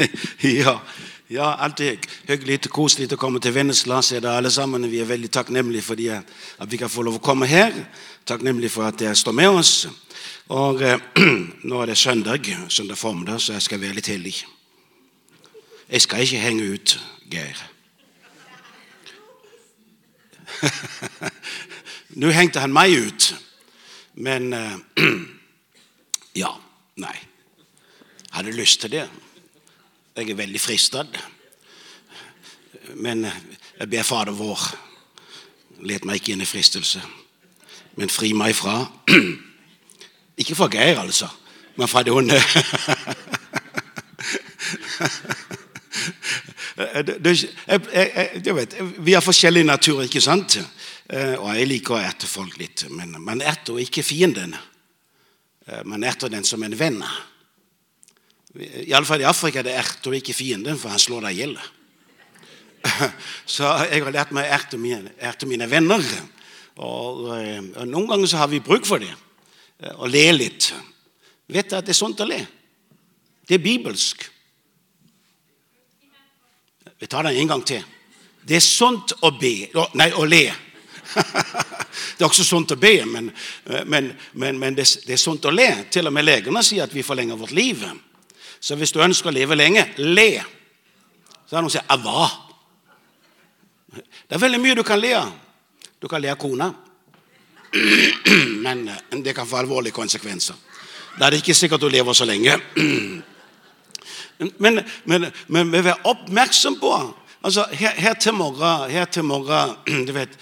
ja, ja, alltid hyggelig og koselig å komme til Vennesla. Så det alle sammen. Vi er veldig takknemlige for at vi kan få lov å komme her. Takknemlige for at dere står med oss. Og eh, nå er det søndag, søndag formiddag, så jeg skal være litt heldig. Jeg skal ikke henge ut Geir. Nå hengte han meg ut, men eh, Ja. Nei. Hadde lyst til det. Jeg er veldig fristet. Men jeg ber Fader vår, let meg ikke inn i fristelse, men fri meg fra Ikke fra Geir, altså, men fra det onde. Vi har forskjellig natur, ikke sant? Eh, og jeg liker å erte folk litt, men man erter ikke fienden. Eh, man erter den som en venn. Iallfall i Afrika det erter ikke fienden, for han slår deg i hjel. Så jeg har lært meg å erte mine, mine venner. Og, eh, og, Noen ganger så har vi bruk for det. Å le litt. Vet du at det er sånt å le? Det er bibelsk. Vi tar den en gang til. Det er sånt å be Nei, å le. det er også sånt å be, men, men, men, men det, det, er sånt å le. Til og med legene sier at vi forlenger vårt liv. Så hvis du ønsker å leve lenge, le. Så er det noen som sier 'hva'? Det er veldig mye du kan le av. Du kan le av kona. Men det kan få alvorlige konsekvenser. Da er det ikke sikkert du lever så lenge. Men, men, men vær oppmerksom på altså, her, her, til morgen, her til morgen du vet,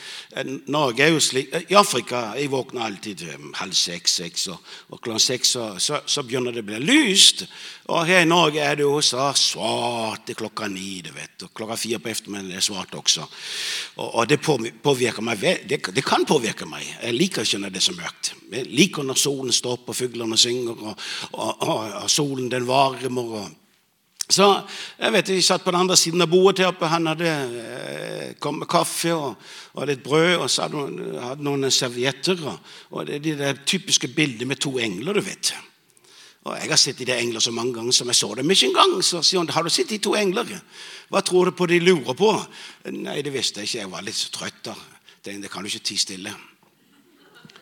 Norge er jo slik I Afrika jeg våkner alltid halv seks, seks og, og klokken seks så, så, så, begynner det å bli lyst. Og her i Norge er det jo så svart til klokka ni. du vet, og Klokka fire på ettermiddagen er svart også. Og, og det påvirker meg, det, det, kan påvirke meg. Jeg liker ikke når det er så mørkt. Jeg liker når solen står opp og fuglene synger, og, og, og solen den varmer. og så jeg vet, Vi satt på den andre siden av bordet til oppe. Han hadde eh, kommet med kaffe og, og, litt brød, og så hadde, han noen servietter. Og, og det, de der typiske bildet med to engler, du vet. Og Jeg har sett de engler så mange ganger som jeg så dem ikke engang. Så sier hun har du sett de to engler. Hva tror du på de lurer på? Nei, det visste jeg ikke. Jeg var litt så trøtt. da. Det, det kan du ikke tie stille.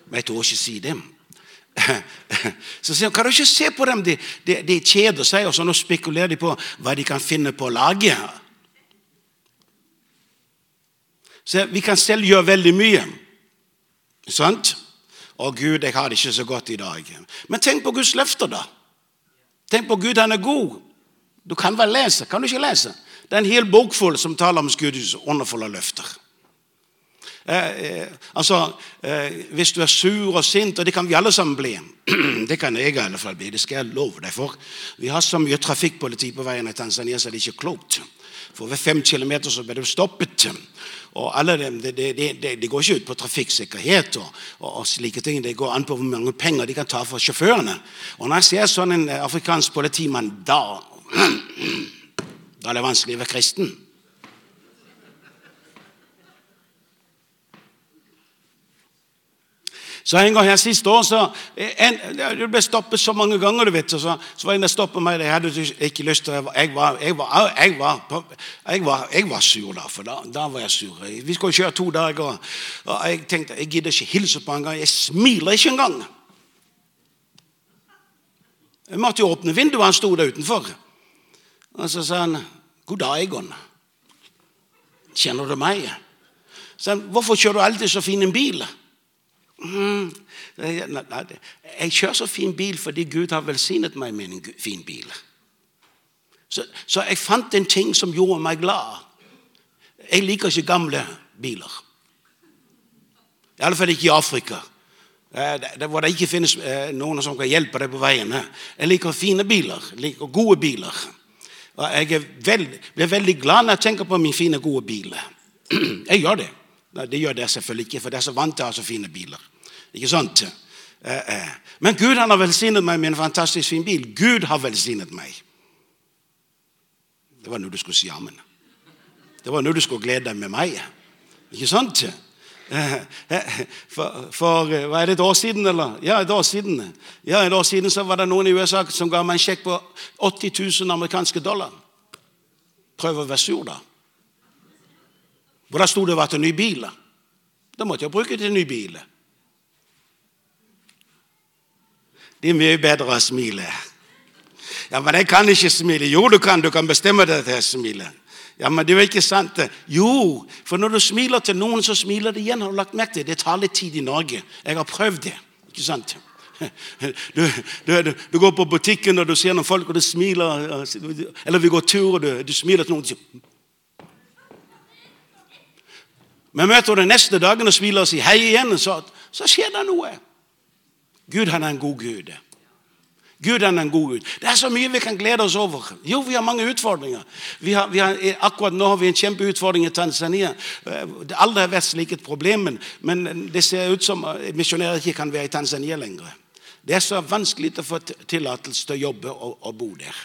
Men jeg tør ikke si det. Så sier han, kan du ikke se på dem? De, de, de kjeder seg, og så nå spekulerer de på hva de kan finne på å lage. Så Vi kan selv gjøre veldig mye. Sant? Å, Gud, jeg har det ikke så godt i dag. Men tenk på Guds løfter, da. Tenk på Gud, han er god. Du kan vel lese? Kan du ikke lese? Det er en hel bok full som taler om Guds underfulle løfter. Eh, eh, altså, eh, Hvis du er sur og sint, og det kan vi alle sammen bli Det kan jeg i alle fall bli, det skal jeg love deg for. Vi har så mye trafikkpoliti på veien i Tanzania så det er ikke klokt. For ved fem kilometer så blir du stoppet. Og alle dem, det, de, de, de går ikke ut på trafikksikkerhet og, og, og, slike ting. Det går an på hvor mange penger de kan ta fra sjåførene. Og når jeg ser sånn en afrikansk politimann, da Da er det vanskelig å være kristen. Så en gang her siste år så en, Det ble stoppet så mange ganger, du vet. Så, så var en der stoppet meg. Jeg hadde ikke lyst til Jeg var, jeg var, jeg var, jeg var, jeg var sur da, for da, da, var jeg sur. Vi skulle kjøre to dager, og jeg tenkte jeg gidder ikke hilse på engang. Jeg smiler ikke engang. Jeg måtte jo åpne vinduet, han sto der utenfor. Og så sa han 'God dag, Egon'. Kjenner du meg? Så han, 'Hvorfor kjører du alltid så fin en bil?' Mm, jeg kjører så fin bil fordi Gud har velsignet meg med en fin bil. Så, så, jeg fant en ting som gjorde meg glad. Jeg liker ikke gamle biler. I alle fall ikke i Afrika. Eh, hvor det ikke finnes eh, noen som kan hjelpe deg på veiene. Jeg liker fine biler. Jeg liker gode biler. Og jeg veld, blir veldig glad når jeg tenker på min fine, gode bil. Jeg gjør det. Det gjør dere selvfølgelig ikke, for dere er så vant til å ha så fine biler. Ikke sant? Eh, eh. Men Gud har velsignet meg med en fantastisk fin bil. Gud har velsignet meg. Det var nå du skulle si amen. Det var nå du skulle glede deg med meg. Ikke sant? Eh, for, for, hva er det, et år siden, eller? Ja, et år siden Ja, et år siden så var det noen i USA som ga meg en sjekk på 80 000 amerikanske dollar. Prøv å være sur, da. For da sto det var til ny bil. Da måtte jeg bruke til ny bil. Det er mye bedre å smile. Ja, men jeg kan ikke smile. Jo, du kan. Du kan bestemme deg til å smile. Ja, men det er jo ikke sant. Jo, for når du smiler til noen, så smiler de igjen. Har du lagt merke til det? tar litt tid i Norge. Jeg har prøvd det. ikke sant? Du, du, du, går på butikken og du ser noen folk og du smiler. Eller vi går tur og du, du smiler til noen. Men møter henne den neste dagen og smiler og sier hei igjen, så, så skjer det noe. Gud han er en god Gud. Gud han er en god Gud. Det er så mye vi kan glede oss over. Jo, vi har mange utfordringer. Vi har, vi har, akkurat nå har vi en kjempeutfordring i Tanzania. Det aldri har vært slik et problem, men det ser ut som misjonærer ikke kan være i Tanzania lenger. Det er så vanskelig å få tillatelse til å jobbe og, og bo der.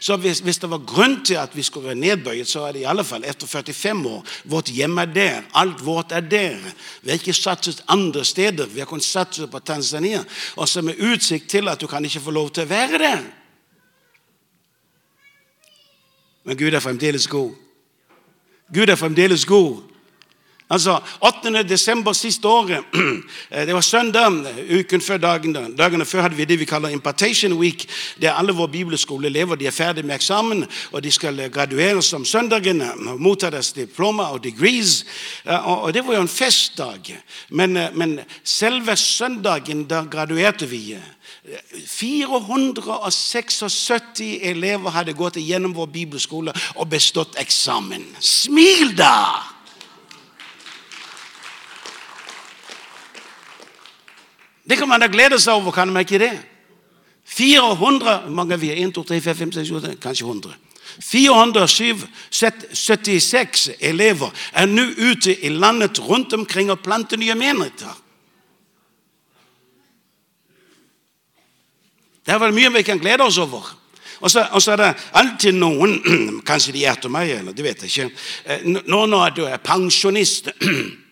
Så hvis, hvis, det var grunn til at vi skulle være nedbøyet, så er det i alle fall etter 45 år. Vårt hjem er der. Alt vårt er der. Vi har ikke satset andre steder. Vi har kunnet satse på Tanzania. Og så med utsikt til at du kan ikke få lov til å være der. Men Gud er fremdeles god. Gud er fremdeles god. Altså, 8. desember siste året, det var søndag, uken før dagen. Dagene før hadde vi det vi kaller Impartation Week, der alle våre bibelskoleelever de er ferdig med eksamen, og de skal gradueres om søndagen, motta deres diploma og degrees. Og det var jo en festdag. Men, men selve søndagen, da graduerte vi. 476 elever hadde gått gjennom vår bibelskole og bestått eksamen. Smil, da! Det kan man da glede seg over, kan man ikke det? 400 mange vi er 1, 2, 3, 4, 5, 6, 7, kanskje 100. 476 elever er nå ute i landet rundt omkring og planter nye menigheter. Det er vel mye vi kan glede oss over. Og så, og så er det alltid noen Kanskje de hjerter meg, eller det vet jeg ikke. Eh, nå når du er pensjonist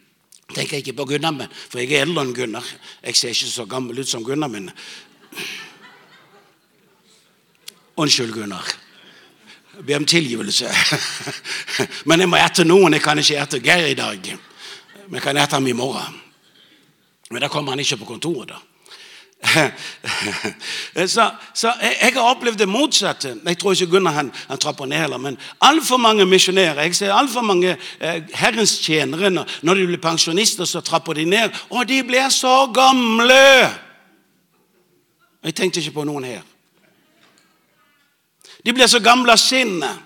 tenker jeg ikke på Gunnar, men, for jeg er eldre enn Gunnar. Jeg ser ikke så gammel ut som Gunnar, men Unnskyld, Gunnar. Ber om tilgivelse. men jeg må erte noen. Jeg kan ikke erte Geir i dag. Men jeg kan erte ham i morgen. Men da kommer han ikke på kontoret. da. så, så jeg, jeg, har opplevd det motsatte. Jeg tror ikke Gunnar han, han trapper ned heller. Men altfor mange misjonærer Jeg ser altfor mange eh, Herrens tjenere når, de blir pensjonister, så trapper de ned. Og de blir så gamle! Jeg tenkte ikke på noen her. De blir så gamle av sinnet.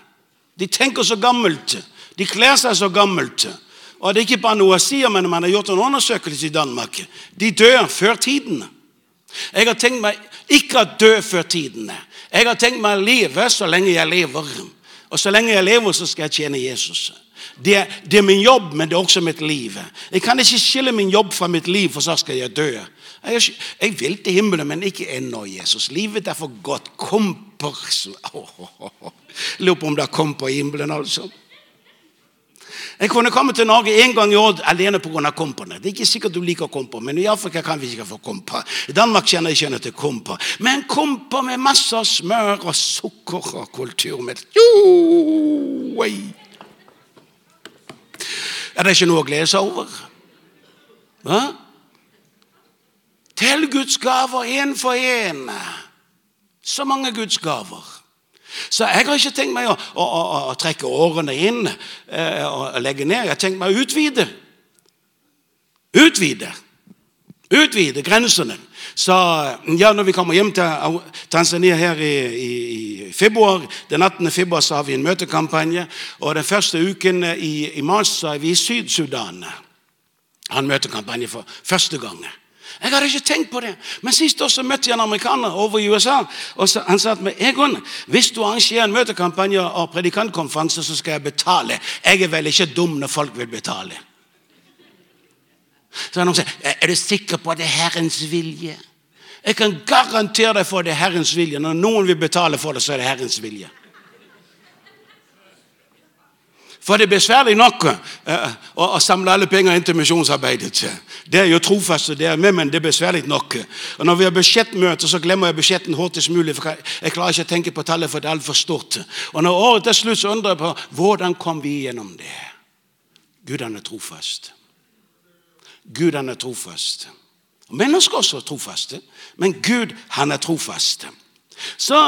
De tenker så gammelt. De kler seg så gammelt. Og det er ikke bare noe jeg sier, men man har gjort en undersøkelse i Danmark. De dør før tiden. Jeg har tenkt meg ikke å dø før tidene. Jeg har tenkt meg å leve så lenge jeg lever. Og så lenge jeg lever, så skal jeg tjene Jesus. Det det er, min jobb, men det er også mitt liv. Jeg kan ikke skille min jobb fra mitt liv, for så skal jeg dø. Jeg, jeg vil til himmelen, men ikke ennå, Jesus. Livet er for godt. Komper Lurer på om det kom på himmelen, altså. Jeg kunne komme til Norge en gang i år alene pga. kompene. Det er ikke sikkert du liker kompa, men i Afrika kan vi ikke få kompa. I Danmark kjenner jeg ikke til kompa. Men kompa med masse smør og sukker og kulturmelk Er det ikke noe å glede seg over? Hva? Tell Guds gaver én for én. Så mange Guds gaver. Så jeg har ikke tenkt meg å, å, å, å trekke årene inn eh, og legge ned. Jeg har tenkt meg å utvide. Utvide. Utvide grensene. Så ja, når vi kommer hjem til Tanzania her i, i, i februar, den 18. februar så har vi en møtekampanje. Og den første uken i, i mars så er vi i Syd-Sudan. Har en møtekampanje for første gang. Jeg hadde ikke tenkt på det. Men sist år så møtte jeg en amerikaner over i USA. og Han sa til meg Egon, hvis du arrangerer en møtekampanje og predikantkonferanse, så skal jeg betale. Jeg er vel ikke dum når folk vil betale. Så han sa, Er du sikker på at det er Herrens vilje? Jeg kan garantere deg for at det er Herrens vilje. Når noen vil betale for det, så er det Herrens vilje. For det er besværlig nok eh, å, samle alle penger inn til misjonsarbeidet. Det er jo trofast, det er med, men det er besværlig nok. Og Når vi har budsjettmøte, så glemmer jeg budsjetten hurtigst mulig. for Jeg klarer ikke å tenke på tallet, for det er altfor stort. Og når året er slutt, så undrer jeg på hvordan kom vi gjennom det. Gud han er trofast. Gud han er trofast. Mennesker også er trofaste, men Gud han er trofast. Så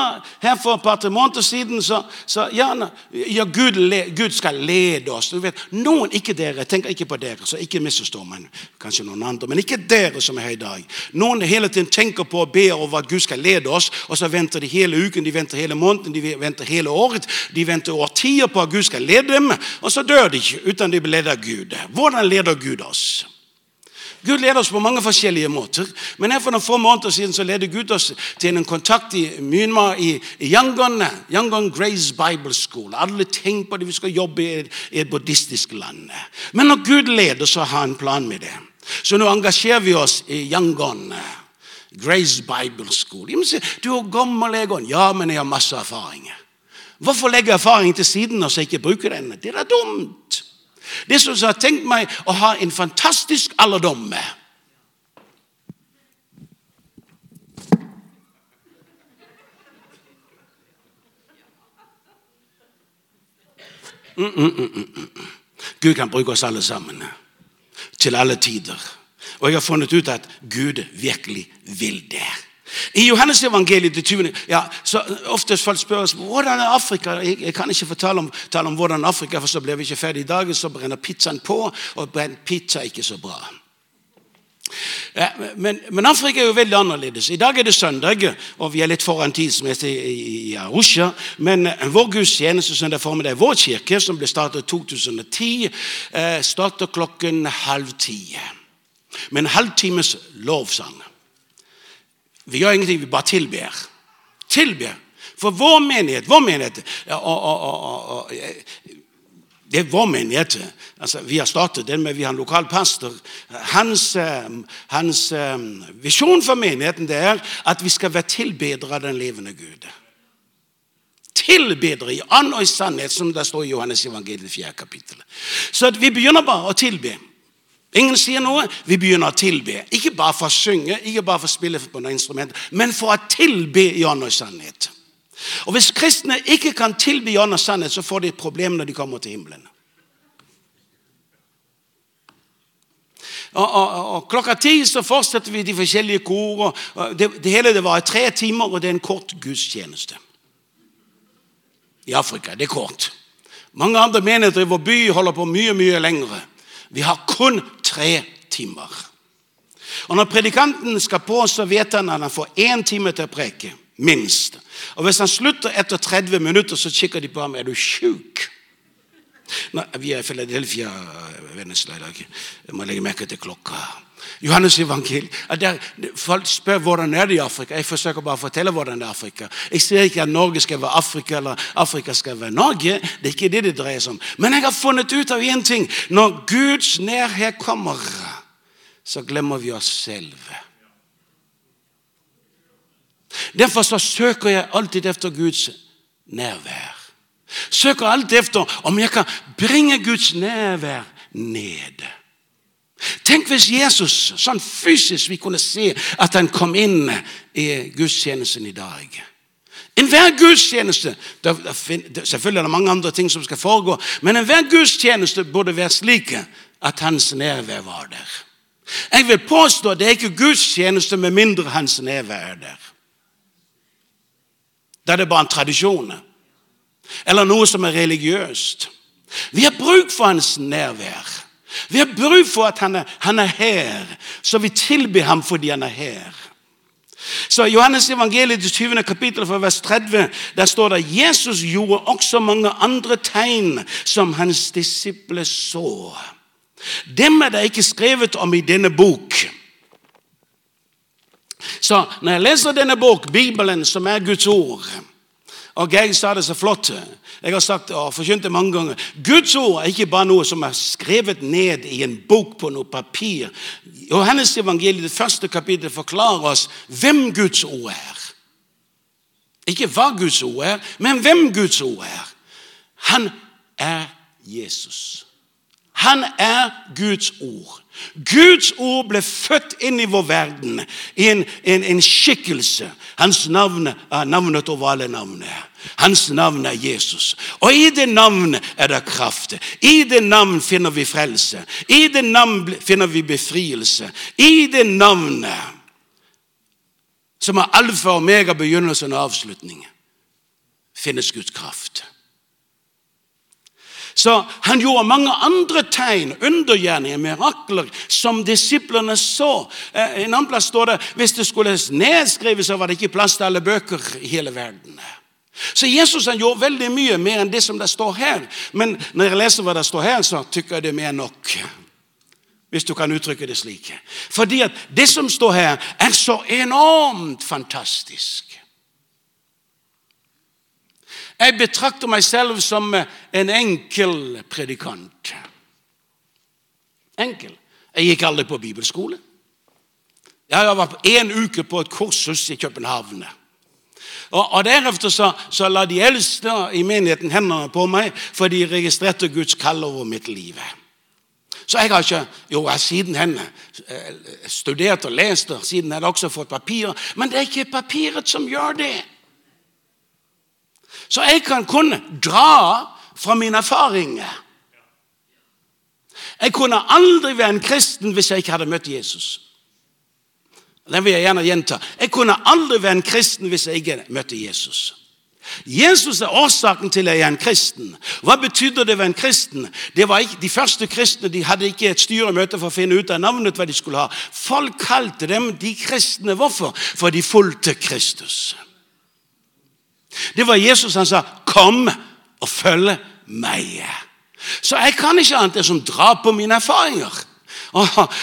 her For et par-tre måneder siden så, så ja, ja Gud, Gud, skal lede oss. Vet, Noen, ikke dere, tenker ikke på dere, så ikke misforstå meg. Kanskje noen andre, men ikke dere som er her i dag. Noen hele tiden tenker på og ber over at Gud skal lede oss, og så venter de hele uken, de venter hele måneden, de venter hele året. De venter årtier på at Gud skal lede dem, og så dør de ikke uten de blir ledet av Gud. Hvordan leder Gud oss? Gud leder oss på mange forskjellige måter. Men her for noen få måneder siden så leder Gud oss til en kontakt i Myanmar, i Yangon, Yangon Grace Bible School. Alle tenker på det, vi skal jobbe i et, buddhistisk land. Men når Gud leder, så har han plan med det. Så nå engasjerer vi oss i Yangon. Grace Bible School. Jeg du er gammel, Egon. Ja, men jeg har masse erfaring. Hvorfor legge erfaring til siden når jeg ikke bruker den? Det er dumt. Det er som jeg har tenkt meg å ha en fantastisk alderdom med. Mm, mm, mm, Gud kan bruke oss alle sammen. Til alle tider. Og jeg har funnet ut at Gud virkelig vil det. I Johannes evangeliet til 20, ja, så Oftest spør oss hvordan er Afrika. Jeg, jeg kan ikke fortelle om, om, hvordan Afrika for så blir vi ikke ferdig i dag. Så brenner pizzaen på, og brenner pizza ikke så bra. Ja, men, men, Afrika er jo veldig annerledes. I dag er det søndag, og vi er litt foran tidsmessig i, i Arusha. Men vår gudstjeneste søndag formiddag, vår kirke, som ble startet i 2010, eh, starter klokken halv ti. Med en halvtimes lovsang. Vi gjør ingenting, vi bare tilber. Tilber. For vår menighet, vår menighet og, og, og, Det er vår menighet. Altså, vi har startet den, men vi har en lokal pastor. Hans, eh, hans eh, visjon for menigheten det er at vi skal være tilbedere av den levende Gud. Tilbedere i ånd og i sannhet, som det står i Johannes evangeliet 4. kapittel. Så vi begynner bare å tilbe. Ingen sier noe. Vi begynner å tilbe. Ikke bare for å synge, ikke bare for å spille på noen instrument, men for å tilbe i ånd og sannhet. Og Hvis kristne ikke kan tilbe i ånd og sannhet, så får de et problem når de kommer til himmelen. Og, og, og, Klokka ti så fortsetter vi de forskjellige kor. Det, det, hele det var i tre timer, og det er en kort gudstjeneste. I Afrika. Det er kort. Mange andre menigheter i vår by holder på mye, mye lengre. Vi har kun tre timer. Og Når predikanten skal på, så vet han at han får én time til å preke. Minst. Og Hvis han slutter etter 30 minutter, så kikker de på ham er du sjuk. Vi er i Philadelphia, Vennesla. Jeg må legge merke til klokka. Johannes evangeliet. Folk spør hvordan er det i Afrika. Jeg forsøker bare å fortelle hvordan det er i Afrika. Jeg sier ikke at Norge skal være Afrika, eller Afrika skal være Norge. Det er ikke det det dreier seg om. Men jeg har funnet ut av én ting. Når Guds nærhet kommer, så glemmer vi oss selv. Derfor så søker jeg alltid etter Guds nærvær. Søker alltid efter om jeg kan bringe Guds nærvær ned. Tenk hvis Jesus sånn fysisk vi kunne se at han kom inn i gudstjenesten i dag. Enhver gudstjeneste Selvfølgelig er det mange andre ting som skal foregå, men enhver gudstjeneste burde være slik at hans nærvær var der. Jeg vil påstå at det er ikke gudstjeneste med mindre hans nærvær er der. Da er det bare en tradisjon eller noe som er religiøst. Vi har bruk for hans nærvær. Vi har bruk for at han er, han er her, så vi tilber ham fordi han er her. Så Johannes evangeliet 20. kapittel fra vers 30 der står det Jesus gjorde også mange andre tegn som hans disipler så. Dem er det ikke skrevet om i denne bok. Så når jeg leser denne bok, Bibelen, som er Guds ord og Geir sa det så flott. Jeg har sagt og forkynt det mange ganger. Guds ord er ikke bare noe som er skrevet ned i en bok på noe papir. Johannes evangeliet, det første kapittelet, forklarer oss hvem Guds ord er. Ikke hva Guds ord er, men hvem Guds ord er. Han er Jesus. Han er Guds ord. Guds ord ble født inn i vår verden i en, en, en skikkelse. Hans navn er navnet over alle navnene. Hans navn er Jesus. Og i det navnet er det kraft. I det navn finner vi frelse. I det navn finner vi befrielse. I det navnet, som er alfa og omega, begynnelsen og avslutningen, finnes Guds kraft. Så han gjorde mange andre tegn, undergjerninger, mirakler, som disiplene så. Eh, en annen plass står det hvis det skulle nedskrives, så var det ikke plass til alle bøker i hele verden. Så Jesus han gjorde veldig mye mer enn det som det står her. Men når jeg leser hva det står her, så tykker jeg det er mer nok. Hvis du kan uttrykke det slik. Fordi at det som står her, er så enormt fantastisk. Jeg betrakter meg selv som en enkel predikant. Enkel. Jeg gikk aldri på bibelskole. Jeg har vært en uke på et kursus i København. Og, og Deretter så, så, la de eldste i menigheten hendene på meg, for de registrerte Guds kall over mitt liv. Så jeg har ikke jo, jeg har siden henne eh, studert og lest, og siden har jeg også fått papirer. Men det er ikke papiret som gjør det. Så jeg kan kun dra fra mine erfaringer. Jeg kunne aldri være en kristen hvis jeg ikke hadde møtt Jesus. Den vil jeg gjerne gjenta. Jeg kunne aldri være en kristen hvis jeg ikke møtte Jesus. Jesus er årsaken til at jeg er en kristen. Hva betydde det å være en kristen? Det var ikke, de første kristne de hadde ikke et styremøte for å finne ut av navnet hva de skulle ha. Folk kalte dem de kristne. Hvorfor? For de fulgte Kristus. Det var Jesus han sa 'Kom og følg meg'. Så jeg kan ikke annet enn som dra på mine erfaringer.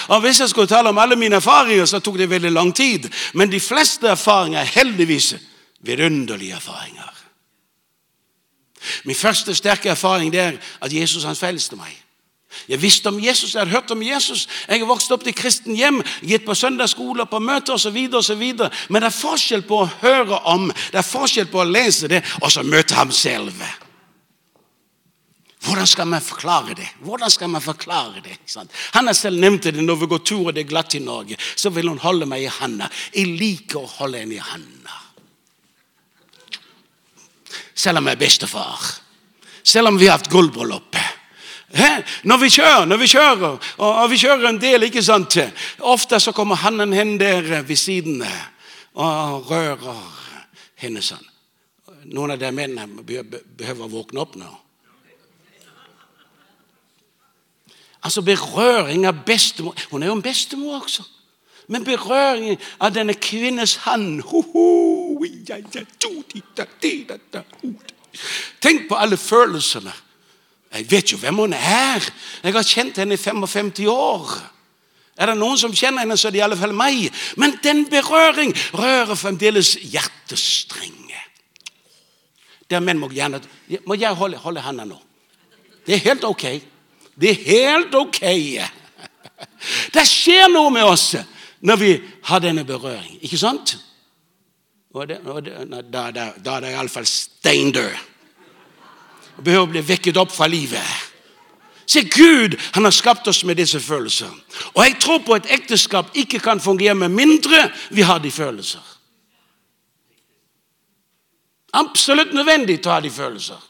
Og Hvis jeg skulle tale om alle mine erfaringer, så tok det veldig lang tid. Men de fleste erfaringer er heldigvis vidunderlige erfaringer. Min første sterke erfaring det er at Jesus han frelste meg. Jeg visste om Jesus, jeg hadde hørt om Jesus. Jeg har vokst opp til kristen hjem, gitt på søndagsskoler, på møter osv. Men det er forskjell på å høre om, det er forskjell på å lese det, og så møte ham selv. Hvordan skal man forklare det? Hvordan skal man forklare det? Han har selv nevnt det når vi går tur og det er glatt i Norge. Så vil hun holde meg i handa. Jeg liker å holde henne i handa. Selv om jeg er bestefar. Selv om vi har hatt gullbryllup. Når vi kjører, når vi kjører, og vi kjører en del, ikke sant Ofte så kommer hannen hen der ved siden og rører henne sånn. Noen av de mennene behøver å våkne opp nå. Altså berøring av bestemor Hun er jo en bestemor også. Men berøring av denne kvinnes hand Tenk på alle følelsene. Jeg vet jo hvem hun er. Jeg har kjent henne i 55 år. Er det noen som kjenner henne, så er det i alle fall meg. Men den berøring rører fremdeles hjertestrenger. Der menn må gjerne Må jeg holde, holde handa nå? Det er helt ok. Det er helt ok. Det skjer noe med oss når vi har denne berøring. Ikke sant? Og det, det, da, da, da er det iallfall steindød. Og behøver å bli vekket opp fra livet. Se, Gud han har skapt oss med disse følelsene. Og jeg tror på at ekteskap ikke kan fungere med mindre vi har de følelser. Absolutt nødvendig å ha de følelser.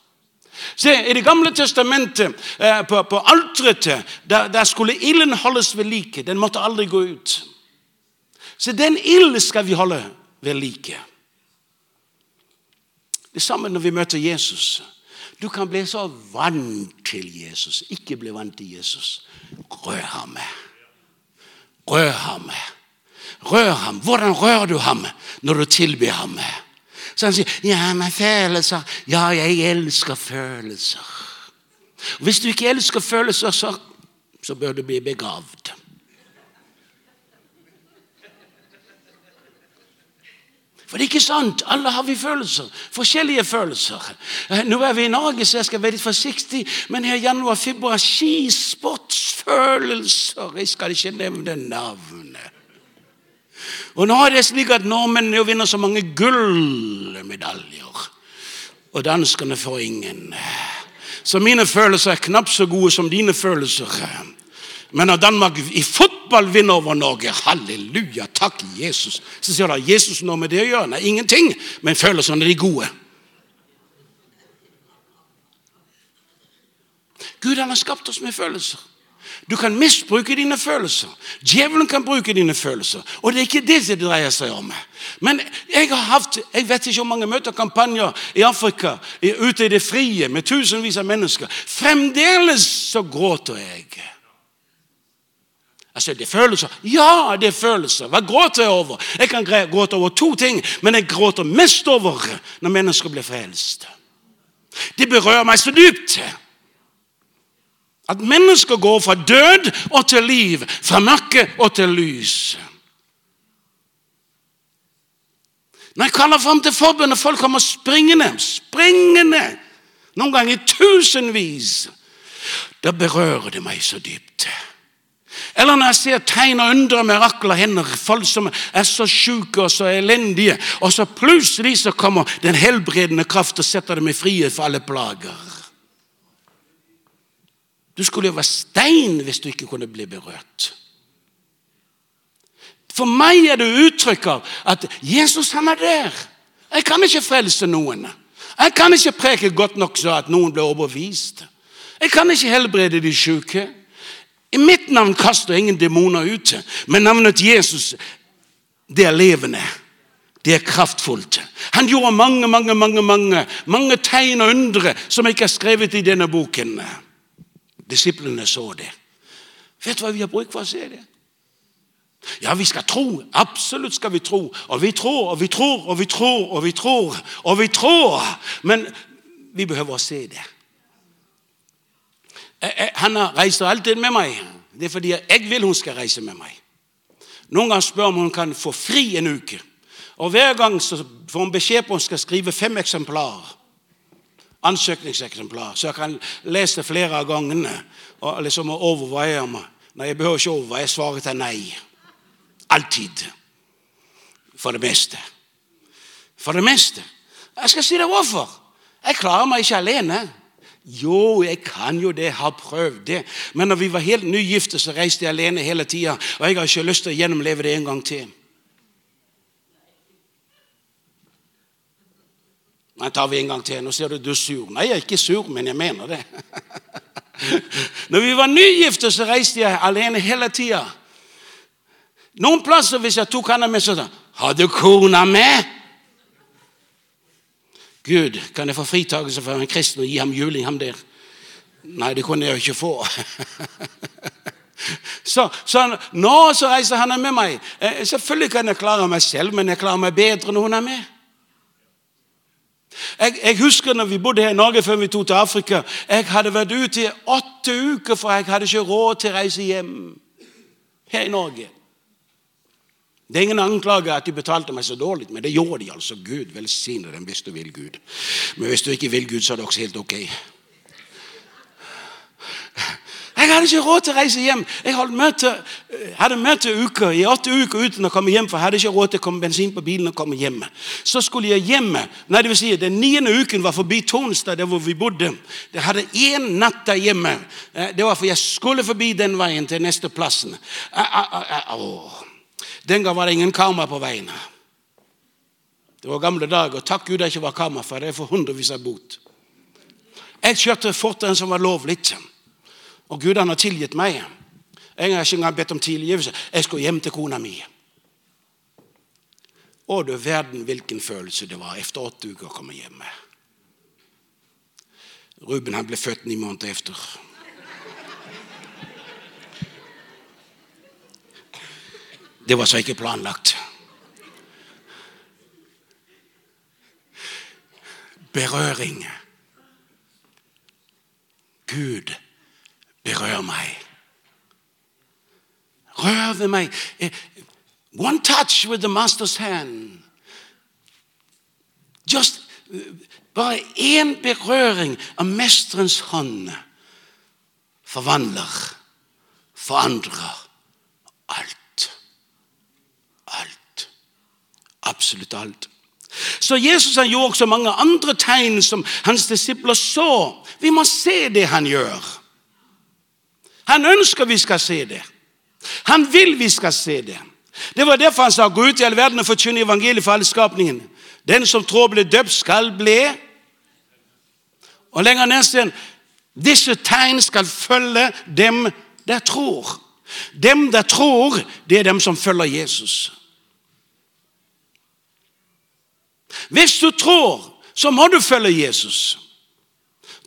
Se, I Det gamle testamentet, eh, på, på alteret, der, der, skulle ilden holdes ved like. Den måtte aldri gå ut. Så den ilden skal vi holde ved like. Det samme når vi møter Jesus. Du kan bli så vant til Jesus. Ikke bli vant til Jesus. Rør ham. Rør ham. Rør ham. Hvordan rører du ham når du tilbyr ham? Så han sier ja, men følelser. Ja, jeg elsker følelser. Hvis du ikke elsker følelser, så, så bør du bli begravd. For det er ikke sant. Alle har vi følelser. Forskjellige følelser. Eh, nå er vi i Norge, så jeg skal være litt forsiktig, men her januar, februar Skisportsfølelser. Jeg skal ikke nevne navnet. Og nå er det slik at nordmennene vinner så mange gullmedaljer. Og danskene får ingen. så mine følelser er knapt så gode som dine følelser. Men når Danmark i fotball vinner over Norge, halleluja, takk Jesus, så sier de Jesus noe med det å gjøre. Nei, ingenting, men følelsene er de gode. Gud han har skapt oss med følelser. Du kan misbruke dine følelser. Djevelen kan bruke dine følelser. Og det er ikke det det dreier seg om. Men jeg har hatt jeg vet ikke hvor mange møter kampanjer i Afrika, ute i det frie, med tusenvis av mennesker. Fremdeles så gråter jeg. Altså, det er følelser. Ja, det er følelser. Hva gråter jeg over? Jeg kan gråte over to ting, men jeg gråter mest over når mennesker blir frelst. Det berører meg så dypt. At mennesker går fra død og til liv, fra mørke og til lys. Når jeg kaller fram til forbundet, folk kommer springende, springende, noen ganger tusenvis, da berører det meg så dypt. Eller når jeg ser tegn og undre, mirakler, hender, folk som er så syke og så elendige, og så plutselig så kommer den helbredende kraft og setter dem i frihet for alle plager. Du skulle jo være stein hvis du ikke kunne bli berørt. For meg er det uttrykk av at Jesus han er der. Jeg kan ikke frelse noen. Jeg kan ikke preke godt nok så at noen blir overbevist. Jeg kan ikke helbrede de syke. I mitt navn kaster ingen demoner ut, men navnet Jesus, det er levende. Det er kraftfullt. Han gjorde mange, mange, mange, mange, mange tegn og undre som ikke er skrevet i denne boken. Disiplene så det. Vet du hva vi har bruk for å se det? Ja, vi skal tro. Absolutt skal vi tro. Og vi tror, og vi tror, og vi tror, og vi tror. Og vi tror. Men vi behøver å se det. Han reiser alltid med meg. Det er fordi jeg vil hun skal reise med meg. Noen ganger spør om hun kan få fri en uke. Og Hver gang får hun beskjed på at hun skal skrive fem eksemplarer ansøkningseksemplar, så jeg kan lese det flere av gangene og liksom overveie meg. Nei, jeg behøver ikke overveie. Svaret er nei. Alltid. For det meste. For det meste. Jeg skal si deg hvorfor. Jeg klarer meg ikke alene. Jo, jeg kan jo det, har prøvd det. Men når vi var helt nygifte, så reiste jeg alene hele tida. Og jeg har ikke lyst til å gjennomleve det en gang til. Nei, tar vi en gang til. Nå ser du du er sur. Nei, jeg er ikke sur, men jeg mener det. Når vi var nygifte, så reiste jeg alene hele tida. Noen plasser hvis jeg tok henne med, så sa Har du kona med? Gud, kan jeg få fritakelse for en kristen og gi ham juling, ham der? Nei, det kunne jeg jo ikke få. Så, så nå så reiser han med meg. Eh, selvfølgelig kan jeg klare meg selv, men jeg klarer meg bedre når hun er med. Jeg, jeg, husker når vi bodde her i Norge før vi tok til Afrika. Jeg hadde vært ute i åtte uker, for jeg hadde ikke råd til å reise hjem her i Norge. Det er ingen anklage at de betalte meg så dårlig, men det gjorde de altså. Gud velsigne dem hvis du vil Gud. Men hvis du ikke vil Gud, så er det også helt ok. Jeg hadde ikke råd til å reise hjem. Jeg hadde møte, hadde møte uker, i åtte uker uten å komme hjem, for jeg hadde ikke råd til å komme bensin på bilen og komme hjem. Så skulle jeg hjem. Nei, det vil si, Den niende uken var forbi Tonstad, der hvor vi bodde. Jeg hadde én natt der hjemme. Eh, det var for jeg skulle forbi den veien til neste plassen. Den gang var det ingen karma på veien. Det var gamle dager. Takk Gud det ikke var karma, for det er for hundrevis av bot. Jeg kjørte fortere enn som var lovlig. Og Gud han har tilgitt meg. Jeg har ikke engang bedt om tilgivelse. Jeg skal hjem til kona mi. Å, du verden hvilken følelse det var etter åtte uker å komme hjem. Ruben han ble født ni måneder etter. Det var så ikke planlagt. Berøring. Gud berør meg. Meg. Eh, one touch with the master's hand. Just eh, Bare én berøring av mesterens hånd forvandler, forandrer alt. Absolutt alt. Så Jesus han gjorde også mange andre tegn som hans disipler så. Vi må se det han gjør. Han ønsker vi skal se det. Han vil vi skal se det. Det var derfor han sa gå ut i all verden og forkynne evangeliet for alle skapningen. Den som tror blir døpt, skal bli. Og lenger ned igjen disse tegn skal følge dem der tror. Dem der tror, det er dem som følger Jesus. Hvis du tror, så må du følge Jesus.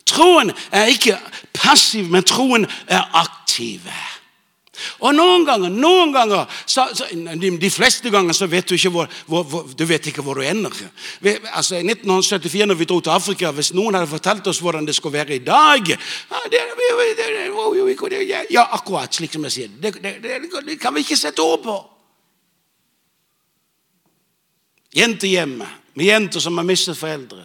Troen er ikke passiv, men troen er aktiv. Og noen ganger, noen ganger så, så, De fleste ganger så vet du ikke hvor, hvor, hvor, du ikke hvor du ender. Altså, I 1974, når vi dro til Afrika, hvis noen hadde fortalt oss hvordan det skulle være i dag Ja, akkurat slik som jeg sier. Det, det, det, det kan vi ikke sette ord på. Jentehjem med jenter som har mistet foreldre.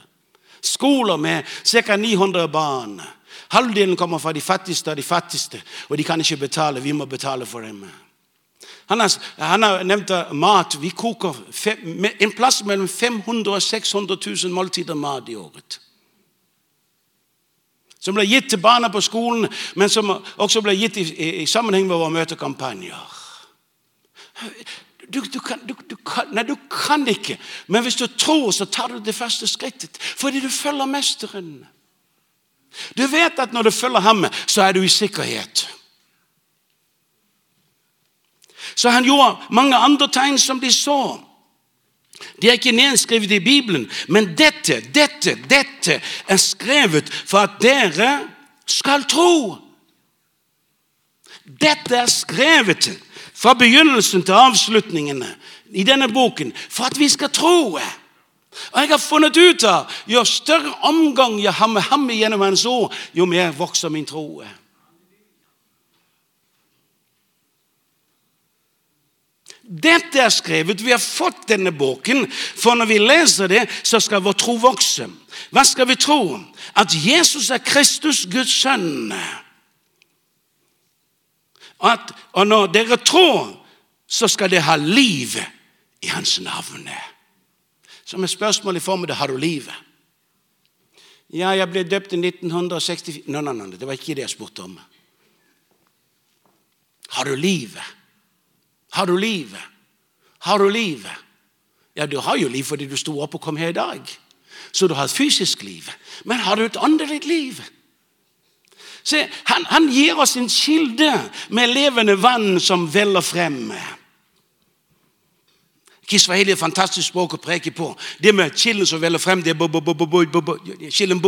Skoler med ca. 900 barn. Halvdelen kommer fra de fattigste av de fattigste, og de kan ikke betale. Vi må betale for dem. Han har, han har nevnt mat. Vi koker fem, en plass mellom 500 og 600 000 måltider mat i året. Som ble gitt til barna på skolen, men som også ble gitt i, i, i sammenheng med våre møtekampanjer. Du, du, kan, du, kan, nei, du, kan, ikke, men hvis du tror, så tar du det første skrittet. Fordi du følger mesteren. Du vet at når du følger ham, så er du i sikkerhet. Så han gjorde mange andre tegn som de så. De er ikke nedskrevet i Bibelen, men dette, dette, dette er skrevet for at dere skal tro. Dette er skrevet fra begynnelsen til avslutningene i denne boken for at vi skal tro. Og jeg har funnet ut av jo større omgang jeg har med ham gjennom hans ord, jo mer vokser min tro. Dette er skrevet. Vi har fått denne boken, for når vi leser det, så skal vår tro vokse. Hva skal vi tro? At Jesus er Kristus, Guds sønn. At, og når dere tror, så skal dere ha liv i hans navn som et spørsmål i form av det har du livet. Ja, jeg ble døpt i 1964 Nei, nei, nei, det var ikke det jeg spurte om. Har du livet? Har du livet? Har du livet? Ja, du har jo liv fordi du sto opp og kom her i dag. Så du har et fysisk liv. Men har du et åndelig liv? Se, han, han gir oss en kilde med levende vann som veller frem. Kiswahili er et fantastisk språk å preke på. Det med kilden som veller frem, det er kilden.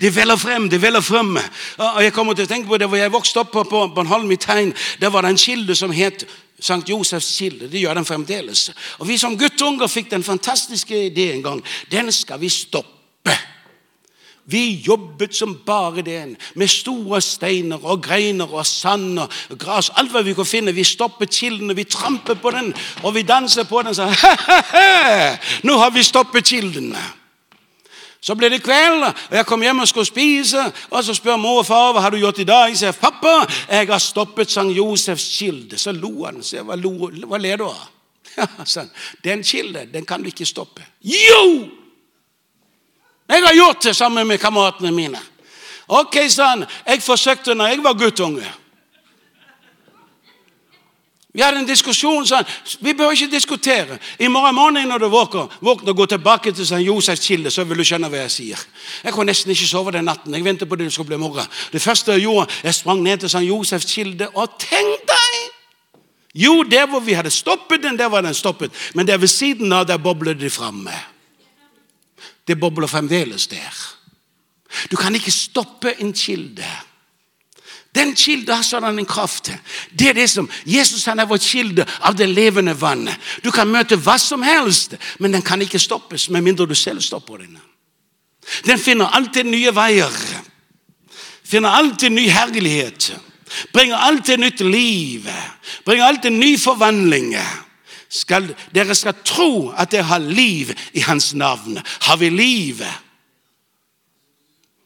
Det veller frem, det veller frem. Og jeg kommer til å tenke på det hvor jeg vokste opp på Bornholm i Tegn. Der var det en kilde som het Sankt Josefs kilde. Det gjør den fremdeles. Og Vi som guttunger fikk den fantastiske ideen en gang. Den skal vi stoppe. Vi jobbet som bare det, med store steiner og greiner og sand og gras. Alt hva vi kunne finne. Vi stoppet kilden, vi trampet på den, og vi danset på den. Så, Nå har vi stoppet kilden. Så ble det kveld, og jeg kom hjem og skulle spise. Og så spør mor og far hva har du gjort i dag. Jeg sier, 'Pappa, jeg har stoppet Sankt Josefs kilde.' Så lo han. Så jeg, hva, lo, hva ler du av? Ja, den kilden, den kan du ikke stoppe. Jo! Jeg har gjort det sammen med kameratene mine. Ok, han. Jeg forsøkte når jeg var guttunge. Vi hadde en diskusjon, han. Vi bør ikke diskutere. I morgen morgen når du våkner, våkner og går tilbake til St. Josefs kilde, så vil du skjønne hva jeg sier. Jeg kunne nesten ikke sove den natten. Jeg ventet på det skulle bli morgen. Det første jeg gjorde, jeg sprang ned til St. Josefs kilde, og tenk deg! Jo, der hvor vi hadde stoppet den, der var den stoppet. Men der ved siden av, der boblet de framme. Det bobler fremdeles der. Du kan ikke stoppe en kilde. Den kilden har sådan en kraft. Det er det som, Jesus han er vår kilde av det levende vannet. Du kan møte hva som helst, men den kan ikke stoppes med mindre du selv stopper den. Den finner alltid nye veier. Finner alltid ny herlighet. Bringer alltid nytt liv. Bringer alltid ny forvandling skal, dere skal tro at dere har liv i hans navn. Har vi liv?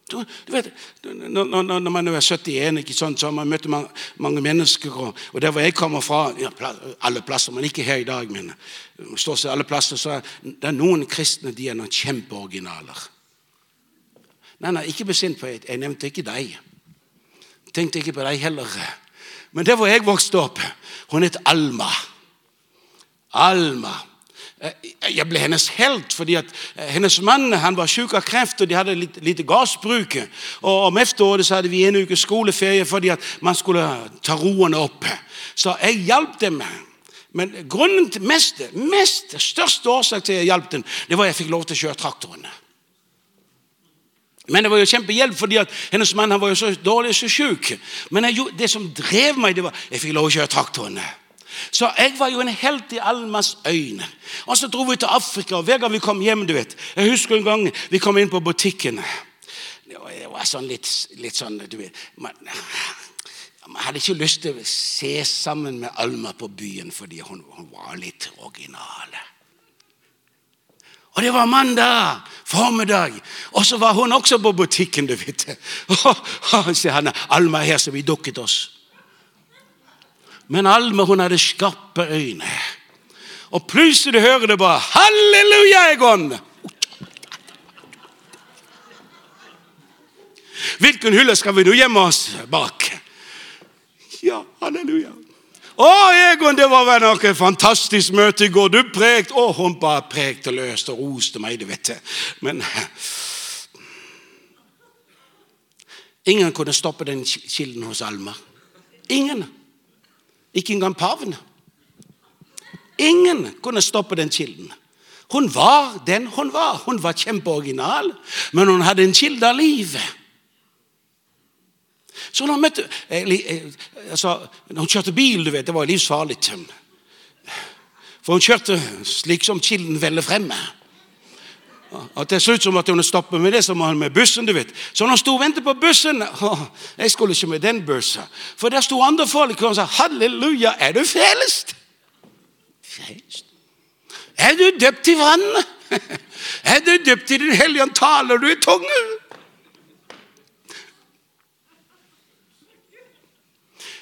Du, du vet, når, når, når, man er 71, ikke sant, så man møtt mange, mange mennesker. Og, og, der hvor jeg kommer fra, ja, alle plasser, men ikke her i dag, men stort sett alle plasser, så er det er noen kristne de er noen kjempeoriginaler. Nei, nei, ikke besinn på det. Jeg nevnte ikke deg. Tenkte ikke på deg heller. Men der hvor jeg vokste opp, hun het Alma. Alma. Eh, jeg ble hennes helt, fordi at eh, hennes mann han var syk av kreft, og de hadde litt, lite gassbruk. Og om efteråret så hadde vi en uke skoleferie fordi at man skulle ta roene opp. Så jeg hjalp dem. Men grunnen til mest, mest største årsak til jeg hjalp dem, det var at jeg fikk lov til å kjøre traktoren. Men det var jo kjempehjelp, fordi at hennes mann han var jo så dårlig og så syk. Men jeg, det som drev meg, det var at jeg fikk lov til å kjøre traktoren. Så jeg var jo en helt i Almas øyne. Og så dro vi til Afrika, og hver gang vi kom hjem du vet, Jeg husker en gang vi kom inn på butikken. Det var sånn litt, litt sånn du vet, man, man, hadde ikke lyst til å se sammen med Alma på byen fordi hun, hun var litt original. Og det var mandag formiddag, og så var hun også på butikken. du vet. Og, så han, Alma er her, så vi dukket oss. Men Alma hun hadde skarpe øyne. Og plutselig hører det bare 'Halleluja, Egon!' Hvilken hylle skal vi nå gjemme oss bak? Ja, halleluja. Å, Egon, det var vel noe fantastisk møte i går. Du prekte Å, hun bare prekte løst og roste meg, du vet det. Men ingen kunne stoppe den kilden hos Alma. Ingen. Ikke engang paven. Ingen kunne stoppe den kilden. Hun var den hun var. Hun var kjempeoriginal, men hun hadde en kilde av livet. Så når hun, møtte, eh, eh, altså, når hun kjørte bil, du vet, det var livsfarlig. For hun kjørte slik som kilden veller fremme. Og Til slutt som at hun stoppe med det som han med bussen. du vet. Så når hun sto og ventet på bussen å, Jeg skulle ikke med den bussen. For der sto andre folk og sa 'Halleluja, er du frelst?' Frelst? Er du døpt i vann? Er du døpt i Den hellige ånd? Taler du i tunge?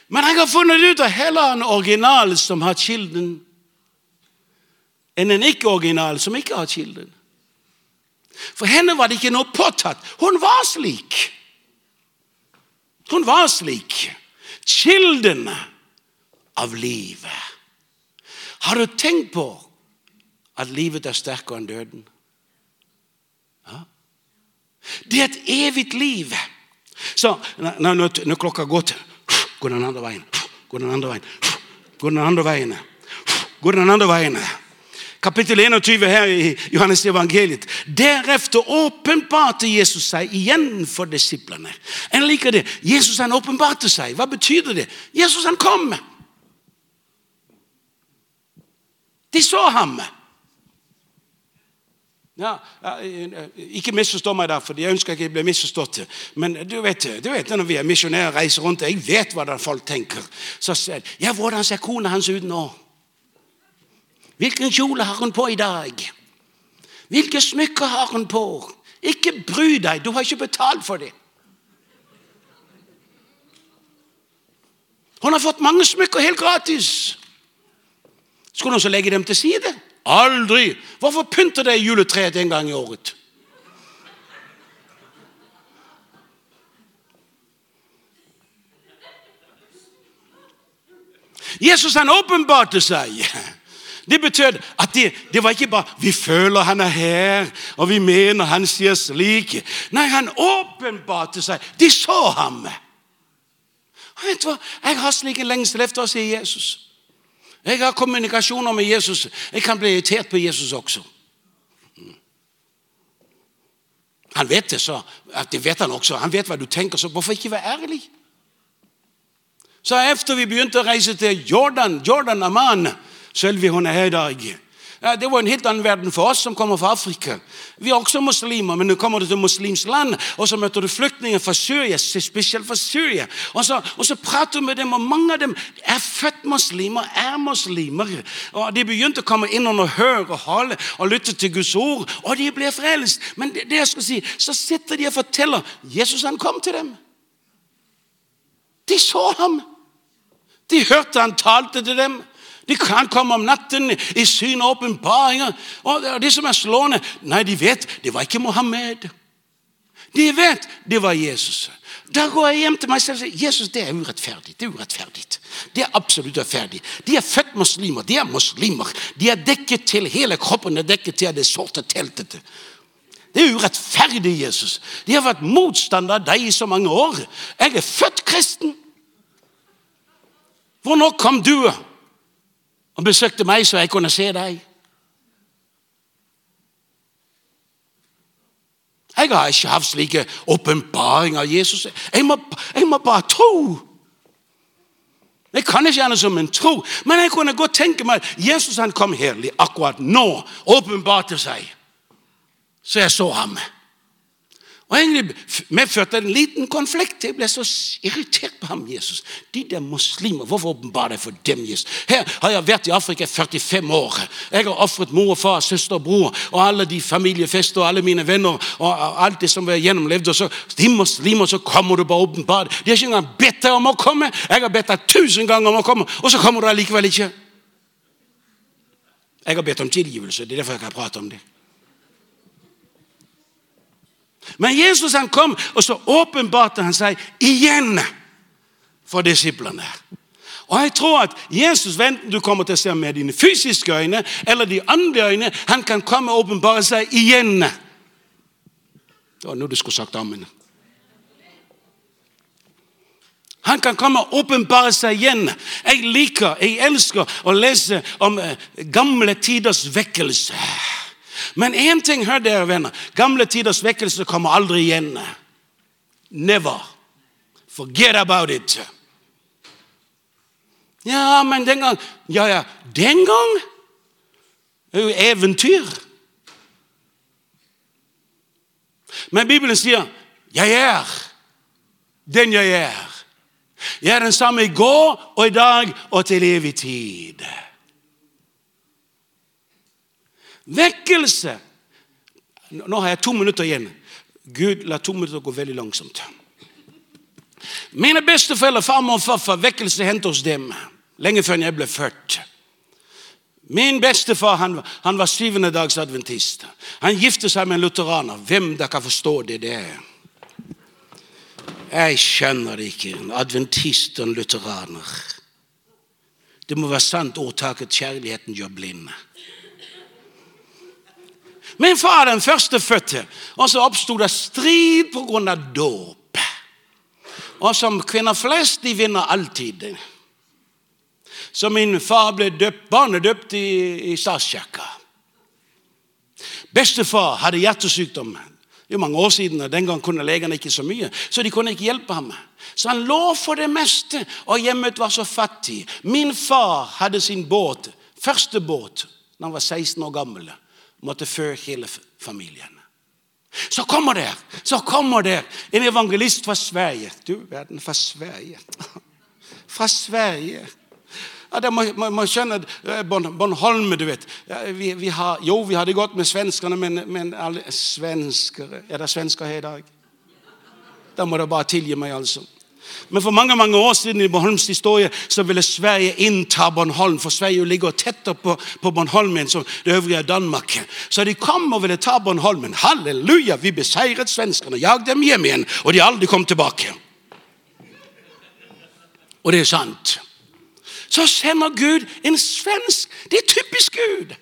Men jeg har funnet ut at heller en original som har kilden, enn en ikke-original som ikke har kilden. For henne var det ikke noe påtatt. Hun var slik. Hun var slik. Kilden av livet. Har du tenkt på at livet er sterkere enn døden? Ja. Det er et evig liv. Så når, når klokka går til Gå den andre veien. Gå den andre veien. Gå den andre veien. Gå den andre veien kapittel 21 her i Johannes evangeliet. Deretter åpenbarte Jesus seg igjen for disiplene. En liker det. Jesus han åpenbarte seg. Hva betyr det? Jesus han kom. De så ham. Ja, Ikke misforstå meg der, for jeg ønsker ikke å bli misforstått. Men du vet, du vet når vi er misjonærer og reiser rundt, jeg vet hva folk tenker. Så sier ja, hvordan ser kona hans ut nå? Hvilken kjole har hun på i dag? Hvilke smykker har hun på? Ikke bry deg, du har ikke betalt for det. Hun har fått mange smykker helt gratis. Skulle hun så legge dem til side? Aldri! Hvorfor pynter de juletreet en gang i året? Jesus han åpenbarte seg. Det betød at det, det, var ikke bare 'vi føler han er her', og 'vi mener han sier slik'. Nei, han åpenbarte seg. De så ham. Og vet du hva? Jeg har slik en lengsel etter å se Jesus. Jeg har kommunikasjoner med Jesus. Jeg kan bli irritert på Jesus også. Han vet det, så det vet han også. Han vet hva du tenker, så hvorfor ikke være ærlig? Så etter vi begynte å reise til Jordan, Jordan Amman Sølvi hun er her i dag. Det var en helt annen verden for oss som kommer fra Afrika. Vi er også muslimer, men nå kommer du til muslimsk land, og så møter du flyktninger fra Syria, spesielt fra Syria. Og så, og så prater du med dem, og mange av dem er født muslimer, er muslimer. Og De begynte å komme inn under hør og hale og lytte til Guds ord, og de ble frelst. Men det, det jeg skal si, så sitter de og forteller Jesus han kom til dem. De så ham. De hørte han talte til dem. De kan komme om natten i syn og åpenbaringer. Og de som er slående Nei, de vet det var ikke Mohammed. De vet det var Jesus. Da går jeg hjem til meg selv og sier Jesus, det er urettferdig. Det er urettferdig. Det er absolutt urettferdig. De er født muslimer. De er muslimer. De er dekket til hele kroppen. er dekket til det sorte teltet. Det er urettferdig, Jesus. De har vært motstander av deg i så mange år. Jeg er født kristen. Hvor nå kom du og besøkte meg så jeg kunne se deg? Jeg har ikke hatt slike åpenbaringer av Jesus. Jeg må, jeg må bare tro. Jeg kan ikke gjerne som en tro, men jeg kunne godt tenke meg at Jesus han kom herlig akkurat nå. Åpenbarte seg. Så jeg så ham. Og egentlig medførte en liten konflikt. Jeg ble så irritert på ham, Jesus. De der muslimer, hvorfor åpenbare deg for dem, Jesus? Her har jeg vært i Afrika i 45 år. Jeg har ofret mor og far, søster og bror og alle de familiefester og alle mine venner og alt det som vi har gjennomlevd. Og så de muslimer, så kommer du bare åpenbart. De har ikke engang bedt deg om å komme. Jeg har bedt deg tusen ganger om å komme, og så kommer du allikevel ikke. Jeg har bedt om tilgivelse. Det er derfor jeg kan prate om det. Men Jesus han kom, og så åpenbarte han seg igjen for disiplene. Og jeg tror at Jesus, enten du kommer til å se med dine fysiske øyne eller de andre øyne, han kan komme og åpenbare seg igjen. Det var nå du skulle sagt henne Han kan komme og åpenbare seg igjen. Jeg liker, jeg elsker å lese om eh, gamle tiders vekkelse. Men én ting, hør dere venner. Gamle tiders vekkelse kommer aldri igjen. Never. Forget about it. Ja, men den gang Ja, ja, den gang det er jo eventyr. Men Bibelen sier 'Jeg er den jeg er'. Jeg er den samme i går og i dag og til evig tid. Vekkelse. Nå har jeg to minutter igjen. Gud, la to minutter gå veldig langsomt. Mine besteforeldre, farmor og farfar, vekkelse hendte hos dem lenge før jeg ble født. Min bestefar han, han var syvende dags adventist. Han giftet seg med en lutheraner. Hvem der kan forstå det? det Jeg skjønner det ikke. En adventist og en lutheraner. Det må være sant ordtaket 'kjærligheten gjør blinde'. Min far den førstefødte, og så oppsto det strid pga. dåp. Og som kvinner flest, de vinner alltid. Så min far ble døpt, barnedøpt i, i statskirka. Bestefar hadde hjertesykdom. Det er mange år siden, og Den gang kunne legene ikke så mye, så de kunne ikke hjelpe ham. Så han lå for det meste, og hjemmet var så fattig. Min far hadde sin båt, første båt, da han var 16 år gammel måtte føre hele familien. Så kommer det så kommer det en evangelist fra Sverige. Du verden, fra Sverige. Fra Sverige. Ja, det må, må, må skjønne eh, Bornholm, du vet. Ja, vi, vi har, jo, vi har det godt med svenskene, men, men alle svenskere Er det svensker her i dag? Da må dere bare tilgi meg, altså. Men for mange mange år siden i Bornholms historie så ville Sverige innta Bornholm. For Sverige ligger tettere på, på Bornholmen som det øvrige Danmark. Så de kom og ville ta Bornholmen. Halleluja! Vi beseiret svenskene, jag dem hjem igjen, og de aldri kom tilbake. Og det er sant. Så sender Gud en svensk. Det er typisk Gud.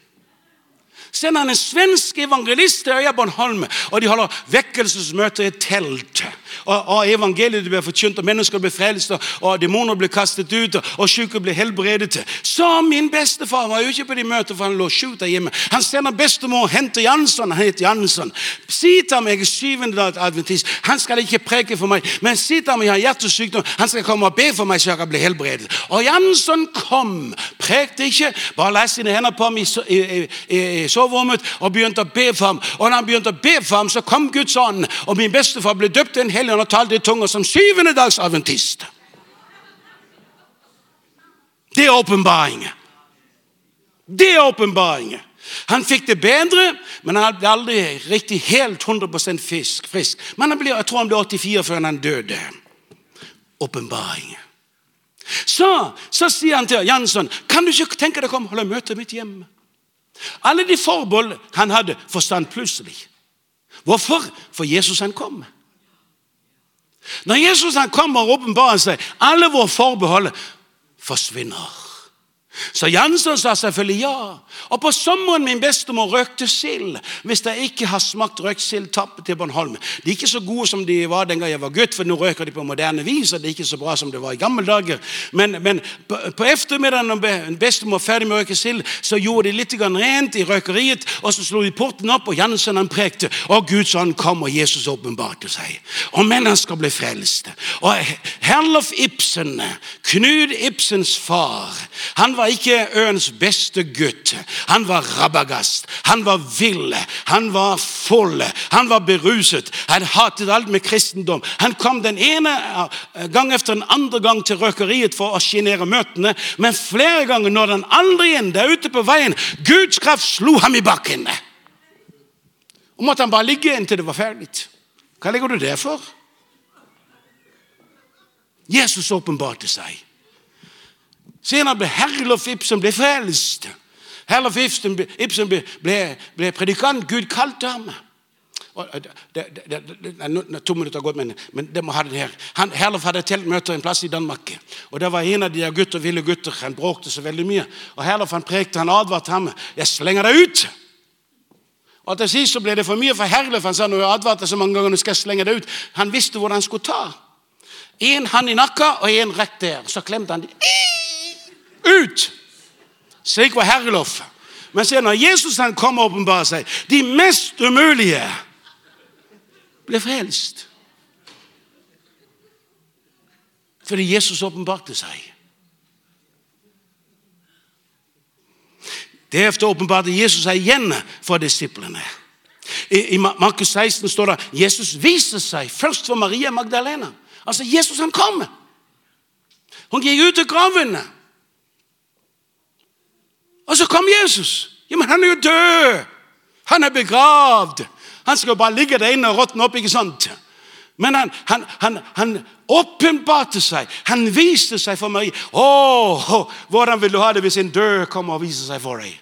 sender han en svensk evangelist til øya Bornholm, og de holder vekkelsesmøter i teltet telt. Og, og evangeliet blir forkynt, og mennesker blir frelst, og demoner blir kastet ut, og syke blir helbredet. Så min bestefar var jo ikke på de møtene, for han lå sjuk der hjemme. Han sender bestemor og henter Jansson. Han heter Jansson. Si til er syvende dag adventist. Han skal ikke preke for meg, men si til ham jeg har hjertesykdom. Han skal komme og be for meg, så jeg kan bli helbredet. Og Jansson kom. Prekte ikke, bare la sine hender på ham i, i, i, i soverommet og begynte å be for ham. Og når han begynte å be for ham, så kom Guds ånd, og min bestefar ble døpt til en hellig ånd og talte i tunger som syvende dags adventist. Det er åpenbaringen. Det er åpenbaringen. Han fikk det bedre, men han ble aldri riktig helt 100% fisk, frisk. Men ble, jeg tror han ble 84 før han døde. Åpenbaringen. Så, så sier han til Jansson kan du ikke tenke deg og holde møte mitt hjemme. Alle de forbehold han hadde, forsvant plutselig. Hvorfor? For Jesus han kom. Når Jesus han kommer og åpenbarer seg, alle våre forbehold forsvinner. Så Jansson sa selvfølgelig ja. Og på sommeren min bestemor røkte sild. Hvis jeg ikke har smakt røkt sild, tappet til Bornholm. De er ikke så gode som de var den gang jeg var gutt, for nå røker de på moderne vis. og det er ikke så bra som det var i gamle dager. Men, men på, på, ettermiddagen når bestemor ferdig med å røke sild, så gjorde de litt rent i røkeriet, og så slo de porten opp, og Jansson han prekte. Og Guds ånd kom, og Jesus åpenbarte seg. Og mennene skal bli frelste. Og Herlof Ibsen, Knud Ibsens far, han var ikke øens beste gutt. Han var rabagast, han var vill, han var full, han var beruset. Han hatet alt med kristendom. Han kom den ene eh, gang efter den andre gang til røkeriet for å sjenere møtene, men flere ganger når han aldri inn der ute på veien. Guds kraft slo ham i bakken. Og måtte han bare ligge inntil det var ferdig. Hva legger du der for? Jesus åpenbarte seg. Senere ble Herlof Ibsen ble frelst. Herlof Ibsen, Ibsen ble, ble, ble, predikant. Gud kalte ham. Det, det, det, to minutter har gått, men, men det må ha det her. Han, Herlof hadde teltmøter en plass i Danmark. og Det var en av de gutter, ville gutter. Han bråkte så veldig mye. Og Herlof han prekte, han advarte ham. 'Jeg slenger deg ut!' Og Til sist så ble det for mye for Herlof. Han sa når jeg advarte så mange ganger, nå skal jeg slenge deg ut. Han visste hvordan han skulle ta. En hand i nakka og en rett der. Så klemte han dem. Ut! Slik var Herlof. Men se, når Jesus han kom og åpenbarer seg, de mest umulige ble frelst. Fordi Jesus åpenbarte seg. Deretter åpenbarte Jesus seg igjen for disiplene. I, I Markus 16 står det Jesus viser seg først for Maria Magdalena. Altså, Jesus han kom. Hun gikk ut av graven. Og så kom Jesus. Ja, Men han er jo død! Han er begravd. Han skal jo bare ligge der inne og råtne opp. ikke sant? Men han, han, han, han åpenbarte seg. Han viste seg for meg. Å, hvordan vil du ha det hvis en død kommer og viser seg for deg?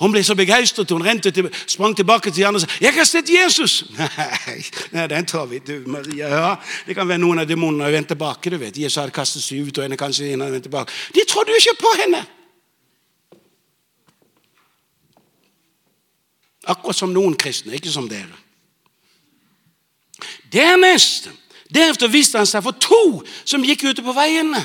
Hun ble så begeistret hun rente til, sprang tilbake til han og sa 'Jeg har sett Jesus!' Nei, nei den tar vi. Du, Maria, ja. Det kan være noen av demonene vender tilbake. du vet. Jesus hadde kastet seg ut, og henne kanskje en vendt tilbake. De trodde jo ikke på henne! Akkurat som noen kristne, ikke som dere. Dernest Deretter viste han seg for to som gikk ute på veiene.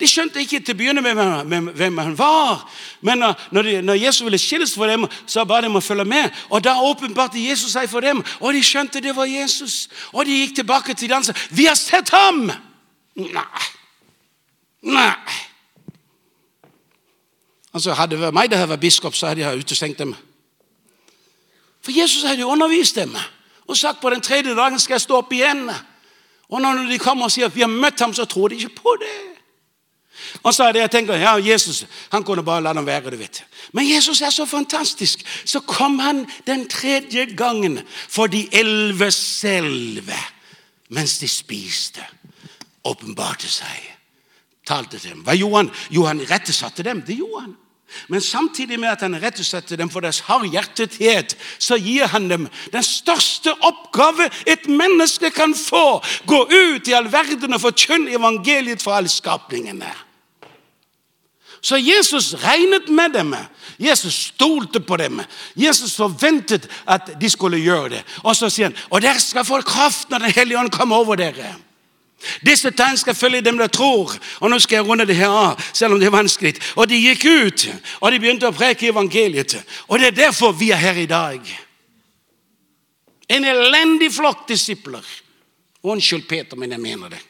De skjønte ikke til å begynne med hvem han var. Men når, de, når Jesus ville skilles for dem, så ba de om å følge med. Og Da åpenbarte Jesus seg for dem, og de skjønte det var Jesus. Og de gikk tilbake til dansen. 'Vi har sett ham!' Nei. Nei. Altså, Hadde det vært meg det hadde vært biskop, så hadde jeg utestengt dem. For Jesus hadde jo undervist dem og sagt på den tredje dagen skal jeg stå opp igjen. Og når de kommer og sier at vi har møtt ham, så tror de ikke på det. Så er det jeg tenker, ja, Jesus han kunne bare la dem være. du vet. Men Jesus er så fantastisk. Så kom han den tredje gangen for de elleve selve. Mens de spiste. Åpenbarte seg. Talte til dem. Hva gjorde han? Jo, han rettesatte dem. Det gjorde han. Men samtidig med at han rettesetter dem for deres hardhjertethet, så gir han dem den største oppgave et menneske kan få. Gå ut i all verden og forkynne evangeliet for alle skapningene. Så Jesus regnet med dem. Jesus stolte på dem. Jesus forventet at de skulle gjøre det. Og så sier han og dere skal få kraft når Den hellige ånd kommer over dere. Disse tegn skal følge dem der tror. Og nå skal jeg runde det her av, selv om det er vanskelig. Og de gikk ut, og de begynte å preke evangeliet. Og det er derfor vi er her i dag. En elendig flokk disipler. Unnskyld, Peter, men jeg mener det.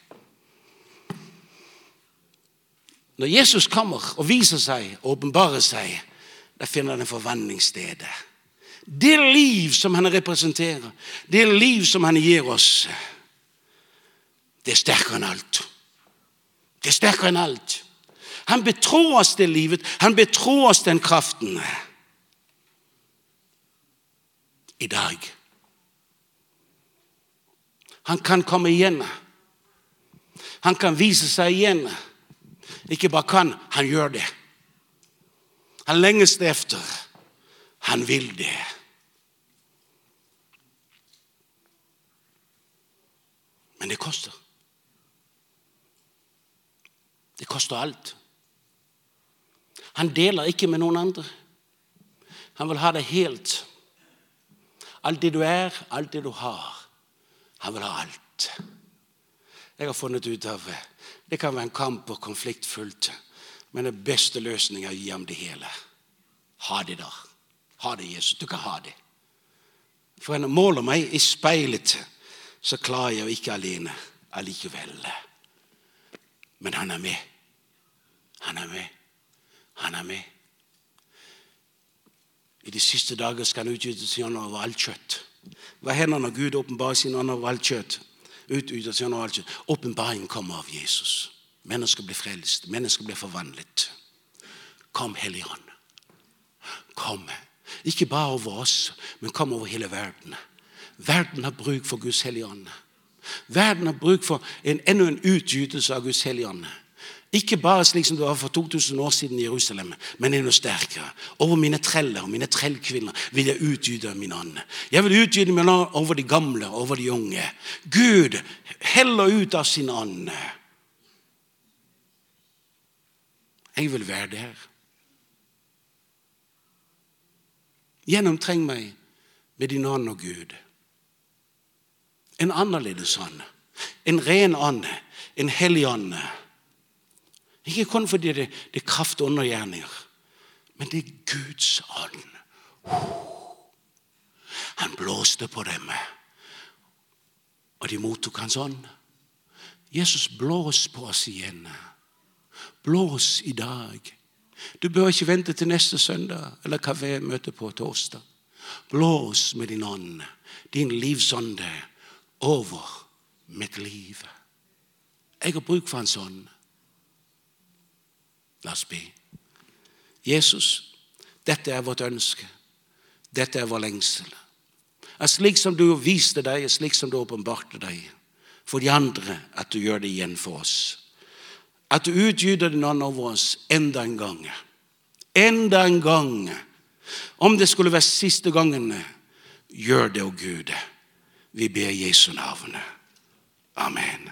Når Jesus kommer og viser seg og åpenbarer seg, der finner han forvandling stedet. Det liv som han representerer, det liv som han gir oss, det er sterkere enn alt. Det er sterkere enn alt. Han betror oss det livet, han betror oss den kraften. I dag. Han kan komme igjen. Han kan vise seg igjen. Ikke bare kan, han gjør det. Han lenges det efter. Han vil det. Men det koster. Det koster alt. Han deler ikke med noen andre. Han vil ha det helt. Alt det du er, alt det du har. Han vil ha alt. Jeg har funnet ut av Det kan være en kamp og konfliktfullt, men den beste løsningen er å gi ham det hele. Ha det da. Ha det, Jesus. Du kan ha det. For en måler meg i speilet, så klarer jeg ikke alene allikevel. Men han er med. Han er med. Han er med. I de siste dager skal han utgytes sin ånd over alt kjøtt. Hva hender når Gud åpenbarer sin ånd over alt kjøtt? Ånd over alt. Åpenbaringen kommer av Jesus. Mennesker blir frelst. Mennesker blir forvandlet. Kom, Hellige Ånd. Kom. Ikke bare over oss, men kom over hele verden. Verden har bruk for Guds hellige ånd. Verden har bruk for en, enda en utgytelse av Guds hellige ånd. Ikke bare slik som det var for 2000 år siden i Jerusalem, men enda sterkere. Over mine treller og mine trellkvinner vil jeg utgyte min ånd. Jeg vil utgyte min ånd over de gamle over de unge. Gud heller ut av sin ånd. Jeg vil være der. Gjennomtreng meg med din ånd og Gud. En annerledes ånd. En ren ånd. En hellig ånd. Ikke kun fordi det, det er kraft og undergjerninger, men det er Guds ånd. Han blåste på dem, og de mottok hans ånd. Jesus, blås på oss igjen. Blås i dag. Du bør ikke vente til neste søndag eller kafémøte på torsdag. Blås med din ånd, din livsånde, over mitt liv. Jeg har bruk for Hans ånd. La oss be. Jesus, dette er vårt ønske. Dette er vår lengsel. At slik som du viste deg, slik som du åpenbarte deg for de andre, at du gjør det igjen for oss. At du utgyter den ånd over oss enda en gang. Enda en gang. Om det skulle være siste gangen, gjør det, å Gud. Vi ber Jesu navn. Amen.